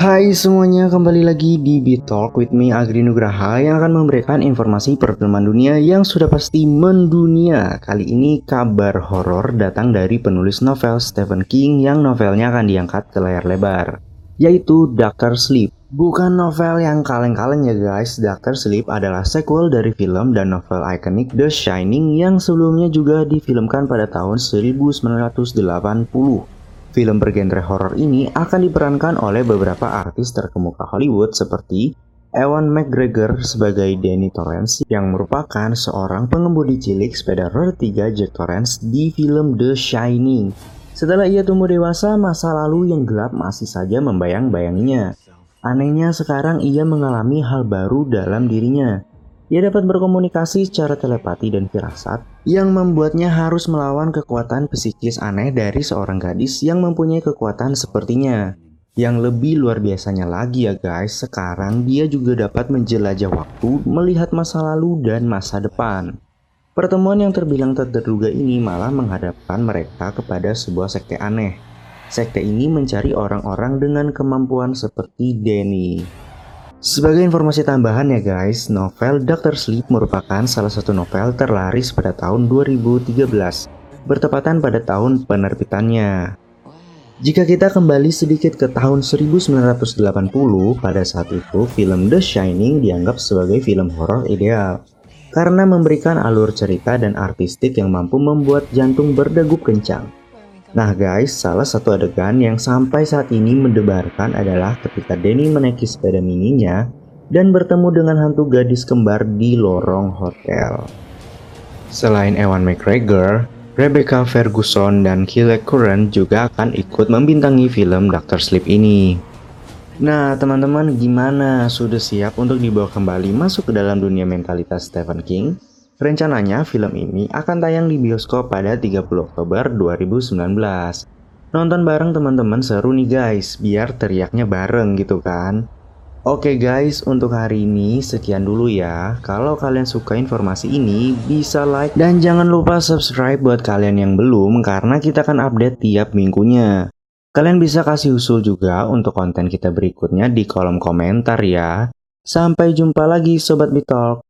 Hai semuanya, kembali lagi di Beat Talk with me Agri Nugraha yang akan memberikan informasi perfilman dunia yang sudah pasti mendunia. Kali ini kabar horor datang dari penulis novel Stephen King yang novelnya akan diangkat ke layar lebar, yaitu Doctor Sleep. Bukan novel yang kaleng-kaleng ya guys, Doctor Sleep adalah sequel dari film dan novel ikonik The Shining yang sebelumnya juga difilmkan pada tahun 1980. Film bergenre horor ini akan diperankan oleh beberapa artis terkemuka Hollywood seperti Ewan McGregor sebagai Danny Torrance yang merupakan seorang pengemudi cilik sepeda roda 3 Jack Torrance di film The Shining. Setelah ia tumbuh dewasa, masa lalu yang gelap masih saja membayang-bayanginya. Anehnya sekarang ia mengalami hal baru dalam dirinya. Ia dapat berkomunikasi secara telepati dan firasat yang membuatnya harus melawan kekuatan psikis aneh dari seorang gadis yang mempunyai kekuatan sepertinya. Yang lebih luar biasanya lagi ya guys, sekarang dia juga dapat menjelajah waktu, melihat masa lalu dan masa depan. Pertemuan yang terbilang terduga ini malah menghadapkan mereka kepada sebuah sekte aneh. Sekte ini mencari orang-orang dengan kemampuan seperti Danny. Sebagai informasi tambahan ya guys, novel Doctor Sleep merupakan salah satu novel terlaris pada tahun 2013, bertepatan pada tahun penerbitannya. Jika kita kembali sedikit ke tahun 1980, pada saat itu film The Shining dianggap sebagai film horor ideal karena memberikan alur cerita dan artistik yang mampu membuat jantung berdegup kencang. Nah guys, salah satu adegan yang sampai saat ini mendebarkan adalah ketika Denny menaiki sepeda mininya dan bertemu dengan hantu gadis kembar di lorong hotel. Selain Ewan McGregor, Rebecca Ferguson dan Kyle Curran juga akan ikut membintangi film Doctor Sleep ini. Nah teman-teman gimana? Sudah siap untuk dibawa kembali masuk ke dalam dunia mentalitas Stephen King? Rencananya film ini akan tayang di bioskop pada 30 Oktober 2019. Nonton bareng teman-teman seru nih guys, biar teriaknya bareng gitu kan. Oke guys, untuk hari ini sekian dulu ya. Kalau kalian suka informasi ini, bisa like dan jangan lupa subscribe buat kalian yang belum karena kita akan update tiap minggunya. Kalian bisa kasih usul juga untuk konten kita berikutnya di kolom komentar ya. Sampai jumpa lagi Sobat Bitalk.